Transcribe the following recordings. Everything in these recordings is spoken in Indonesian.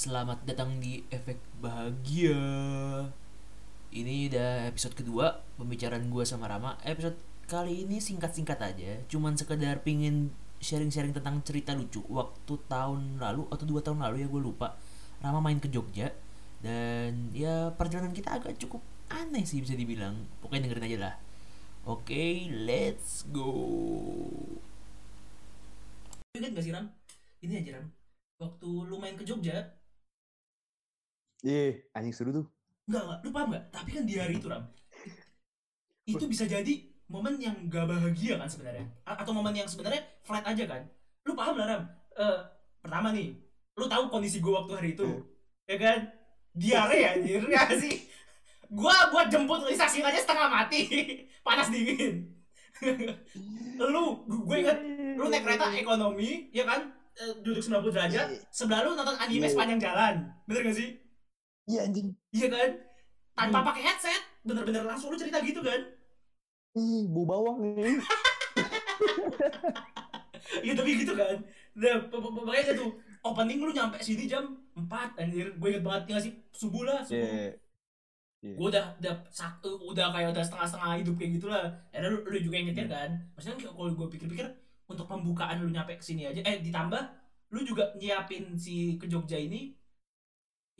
Selamat datang di Efek Bahagia. Ini udah episode kedua Pembicaraan gue sama Rama. Episode kali ini singkat-singkat aja Cuman sekedar pingin sharing-sharing tentang cerita lucu. Waktu tahun lalu atau dua tahun lalu ya gue lupa. Rama main ke Jogja Dan ya perjalanan kita agak cukup aneh sih bisa dibilang. Pokoknya dengerin aja lah. Oke, let's go. Ingat gak sih Ram? Ini aja Ram. Waktu lu main ke Jogja Iya, anjing seru tuh. Enggak, enggak, lu paham nggak? Tapi kan di hari itu, Ram. Itu bisa jadi momen yang gak bahagia kan sebenarnya. A- Atau momen yang sebenarnya flat aja kan. Lu paham lah, Ram? Eh, pertama nih, lu tahu kondisi gue waktu hari itu. Ya kan? Diare anjir, ya sih? Gua buat jemput Lisa aja setengah mati. Panas dingin. lu, gue inget, lu naik kereta ekonomi, ya kan? Eh, duduk 90 derajat, sebelah lu nonton anime Iya. sepanjang jalan. Bener gak sih? Iya anjing. Iya kan? Tanpa pakai headset, bener-bener langsung lu cerita gitu kan? Ih, bau bawang nih. Iya tapi gitu kan? Nah, p- p- makanya tuh opening lu nyampe sini jam 4 anjir. Gue inget banget ya nggak sih subuh lah, subuh. Iya. Iya. Gue udah udah satu udah kayak udah setengah-setengah hidup kayak gitulah. Ada lu, lu juga yang nyetir kan? Maksudnya kayak kalau gue pikir-pikir untuk pembukaan lu nyampe ke sini aja eh ditambah lu juga nyiapin si ke Jogja ini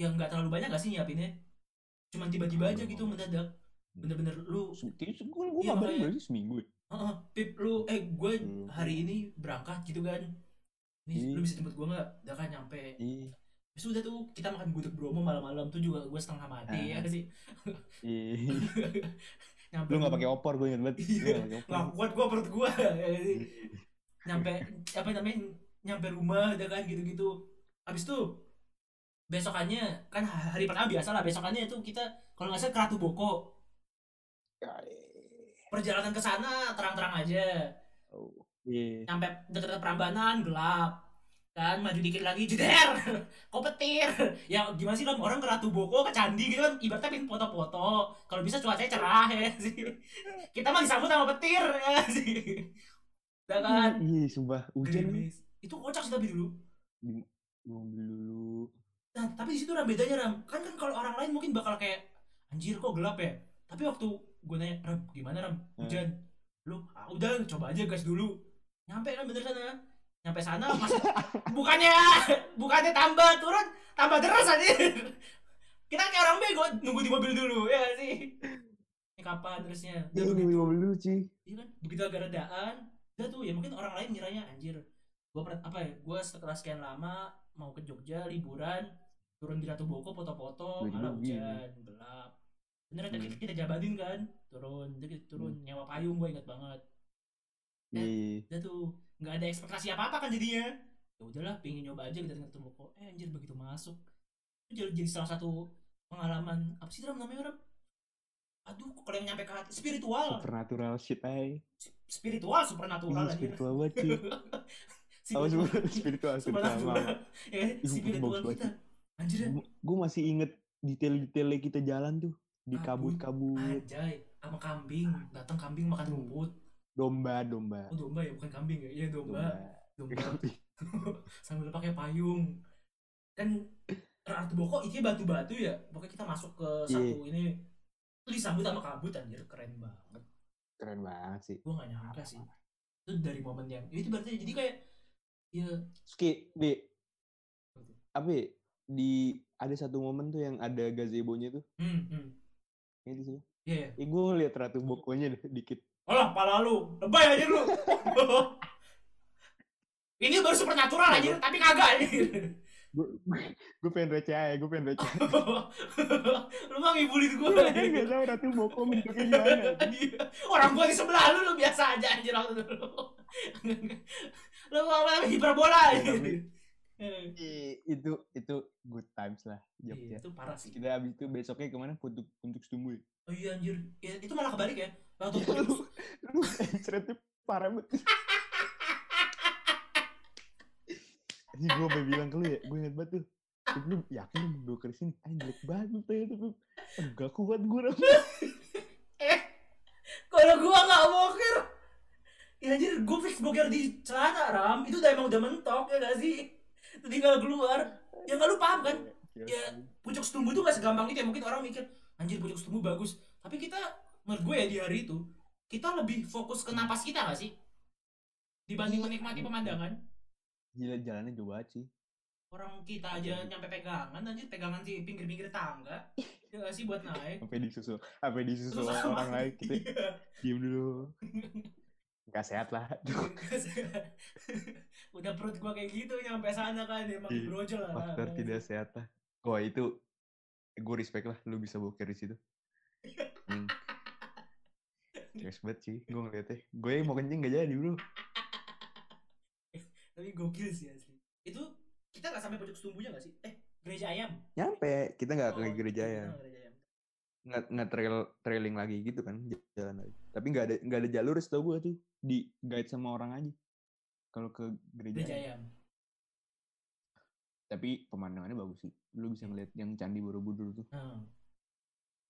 yang nggak terlalu banyak gak sih nyiapinnya? Cuman tiba-tiba aja gitu mendadak. Bener-bener lu Kayaknya gue gue Iya, ngabarin makanya. berarti seminggu. ya? Heeh, Pip, lu, eh, gue Hmm. hari ini berangkat gitu kan. Ini Iya. lu bisa jemput gue nggak? Udah kan nyampe. Iya. Terus udah tuh kita makan gudeg Bromo malam-malam tuh juga gue setengah mati Ah. ya sih. Iya. nyampe Lu gak pakai opor gue inget banget. Iya. nggak. Nggak kuat gue perut gue ya. Nyampe apa namanya? Nyampe rumah udah kan gitu-gitu. Habis tuh besokannya kan hari pertama biasa lah besokannya itu kita kalau nggak salah ke Ratu Boko. Ya, perjalanan ke sana terang-terang aja. Oh. Iya. sampai dekat Prambanan gelap. Kan maju dikit lagi jeder. Kok petir ya gimana sih Lam? orang ke Ratu Boko ke Candi gitu kan ibaratnya pin foto-foto. Kalau bisa cuacanya cerah ya sih. Kita mah disambut sama petir ya sih. Udah kan? Iya, sumpah. Hujan gerimis itu kocak sih tapi dulu. Mobil dulu. Nah tapi di situ ram bedanya ram. Kan kan kalau orang lain mungkin bakal kayak anjir kok gelap ya? Tapi waktu gue nanya ram gimana ram? Hujan. Lu ah, udah coba aja gas dulu. Nyampe kan bener sana. Nyampe sana masih bukannya bukannya tambah turun tambah deras aja kita kayak orang bego nunggu di mobil dulu ya sih? Ini kapan terusnya? Udah Iya, begitu mobil dulu sih. iya kan? Begitu agak redaan udah tuh ya mungkin orang lain ngiranya anjir gue apa ya gue setelah sekian lama mau ke Jogja liburan turun di Ratu Boko foto-foto malah hujan gelap. Bener Hmm. kita, kita jabanin kan? Turun jadi turun nyewa payung gue inget banget. Iya. udah tuh nggak ada ekspektasi apa apa kan jadinya. Ya udahlah pengen nyoba aja kita Ratu Boko. Eh anjir begitu masuk. Itu jadi, jadi salah satu pengalaman. Apa sih Ram namanya Ram aduh kalau yang nyampe ke hati? Spiritual. Supernatural shit ay. spiritual supernatural Iya, anjir. spiritual banget. Apa sih spiritual spiritual mama. ya kan? Ih, spiritual kita anjir. Ya. Gue masih inget detail-detailnya kita jalan tuh. Di Kabut. kabut-kabut. Anjay sama kambing. Datang kambing makan rumput. Domba domba. Oh domba ya bukan kambing ya? Iya domba. Domba. Kambing. sambil pakai payung. Kan Ratu Boko itu batu-batu ya? Pokoknya kita masuk ke Iya. satu ini. Itu disambut sama kabut anjir. Keren banget. Keren banget sih. Gua gak nyangka sih. itu dari momen yang itu berarti jadi kayak ya Ski B apa ya? di ada satu momen tuh yang ada gazebo-nya tuh hmm hmm ya di sini iya ya eh, gue ngeliat ratu bokonya deh, dikit Alah, pala lu. Lebay aja lu. Ini baru supernatural aja, tapi kagak gue gue pengen receh aja gue pengen receh lu mah ngibulin gue. gue gak tau ratu boko bentuknya gimana Iya. Orang gua di sebelah lu, lu biasa aja anjir waktu dulu. Lu mau apa? Hiperbola. Iya, tapi- Ih, itu itu good times lah Iya, Jogja. itu parah sih. kita abis itu besoknya ke mana? Untuk untuk setumbu ya Oh iya anjir. Ya, itu malah kebalik ya. Waktu Iya, lu lu ceritanya parah banget. Ini gue sampe bilang ke lu ya, gue inget banget tuh. Lu yakin lu mau ke sini? Ah, jelek banget ternyata, Pip. Enggak kuat gue eh kalau gua nggak boker ya anjir gua boker di celana ram itu udah emang udah mentok ya gak sih? Tinggal keluar. Ya nggak lu paham kan? Iya, Ya, pucuk setumbu tuh gak segampang itu ya mungkin orang mikir anjir pucuk setumbu bagus. Tapi kita menurut gue ya di hari itu kita lebih fokus ke napas kita gak sih? Dibanding menikmati pemandangan. Gila jalannya jauh banget sih. orang kita aja nyampe pegangan anjir pegangan di pinggir-pinggir tangga. Ya gak sih buat naik? Sampai disusul, sampai disusul orang lain kita Iya. diem dulu. Gak sehat lah. udah perut gua kayak gitu nyampe sana kan emang brojol lah Faktor tidak sehat lah. Wah itu gue respect lah lu bisa boker di situ. Hmm. Banget sih gue ngeliatnya. Gue mau kencing gak jadi bro. tapi gokil sih asli itu kita nggak sampai pojok setumbunya gak sih eh gereja ayam Nyampe kita nggak ke Oh, gereja ya. gereja ayam Nggak nggak trail trailing lagi gitu kan jalan lagi. Tapi nggak ada nggak ada jalur setahu gue tuh di guide sama orang aja. Kalau ke gereja. ayam Tapi pemandangannya bagus sih. Lu bisa ngeliat yang candi Borobudur tuh. Hmm.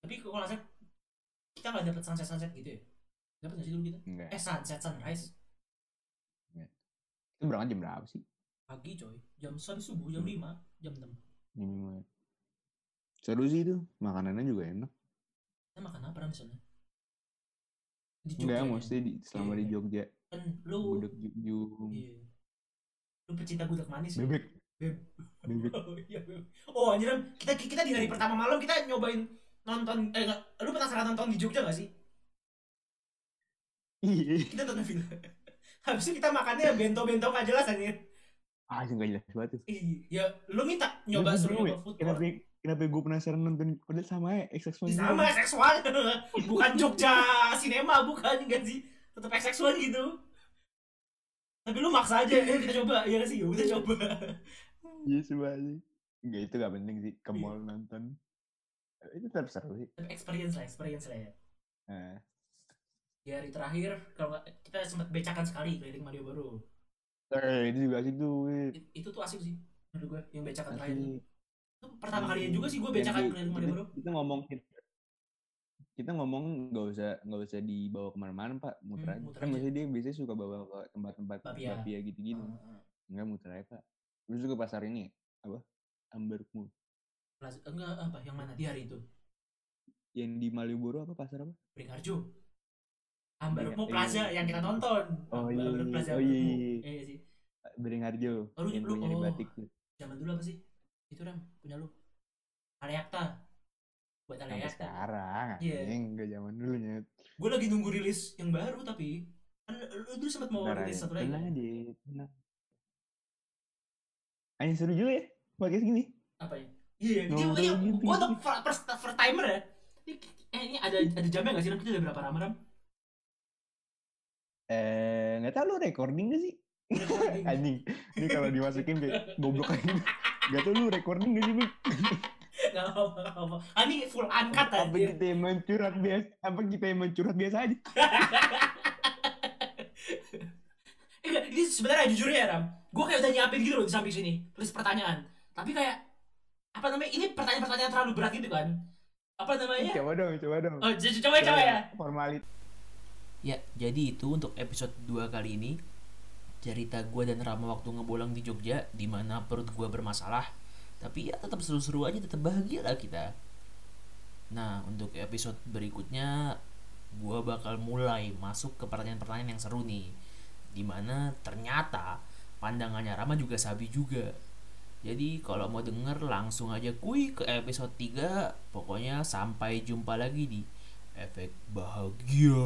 Tapi kalau salah kita nggak dapet sunset sunset gitu ya? Dapat nggak sih dulu kita? Enggak. Eh sunset sunrise Itu berangkat jam berapa sih? pagi coy, jam habis subuh jam Hmm. 5 jam 6 Jam lima ya. Seru sih itu. Makanannya juga enak. Kita makan apa di sana? Di Enggak, Jogja ya? di, selama di Iya. Jogja. kan lu Gudeg Jujung. iya. Lu pecinta gudeg manis ya? Bebek. Beb. Bebek. Oh, iya. Oh anjir Ram. kita kita di hari pertama malam kita nyobain nonton eh enggak, lu penasaran nonton di Jogja gak sih? Iya. Kita nonton film. Habis itu kita makannya bento-bento gak jelas anjir. Ah, nggak jelas banget. Ih, ya lu minta nyoba bingung nyoba ya, food court. Kenapa gue penasaran nonton padahal sama ya XX1 Ih, sama seksual bukan Jogja sinema bukan enggak sih tetap seksual gitu tapi lu maksa aja eh kita coba iya gak sih udah coba Iya coba sih. Enggak itu gak penting sih ke Iya. mall nonton. Eh, Itu tetap seru sih. Experience lah experience lah ya Nah, di hari terakhir kalau kita sempat becakan sekali keliling Malioboro eh, itu juga asik tuh. It- itu tuh asik sih menurut gue yang becakan terakhir. Asik. itu pertama kalinya juga sih gue becakan kita, Malioboro kita ngomong kita ngomong nggak usah nggak usah dibawa ke mana-mana pak. Muter Hmm, aja. muter kan biasanya dia biasanya suka bawa ke tempat-tempat bapia gitu-gitu. Heeh. Enggak muter aja pak. Terus juga pasar ini? Ya? apa? Ambermu Plaza- enggak apa? Yang mana? Di hari itu? Yang di Malioboro apa? Pasar apa? Beringharjo Ambarukmu Iya, Plaza iya. yang kita tonton. Oh, iya, Ambaruk iya, Plaza oh, iya, iya. sih. Beringharjo Oh, lu- yang lu- oh. batik zaman dulu apa sih? Itu ram punya lu. Aleakta buat sekarang Iya. anjing enggak zaman dulu nyet gue lagi nunggu rilis yang baru tapi kan lu dulu sempat mau rilis satu lagi. tenang aja tenang Anjing seru juga ya podcast gini. Apa ya? Iya ini gitu. gue fir- first, first timer ya. Ini, eh, ini ada ada jamnya nggak sih? Ram kita udah berapa lama ram eh nggak tahu lu recording gak sih? Anjing ini kalau dimasukin kayak goblok aja Gak tau lu recording gak sih Bik? nggak apa nggak apa ah, ini full uncut Apa aja kita yang mencurhat biasa Apa kita yang mencurhat biasa aja? Enggak, ini sebenarnya jujur ya Ram. Gue kayak udah nyiapin gitu loh di samping sini tulis pertanyaan. Tapi kayak apa namanya ini pertanyaan-pertanyaan terlalu berat gitu kan. Apa namanya? Coba dong coba dong. Oh coba coba ya. Formalit Ya, jadi itu untuk episode 2 kali ini. Cerita gue dan Rama waktu ngebolang di Jogja, di mana perut gue bermasalah. Tapi ya tetap seru-seru aja, tetap bahagia lah kita. Nah, untuk episode berikutnya, gue bakal mulai masuk ke pertanyaan-pertanyaan yang seru nih. Di mana ternyata pandangannya Rama juga sabi juga. Jadi kalau mau denger langsung aja kuy ke episode 3. Pokoknya sampai jumpa lagi di efek bahagia.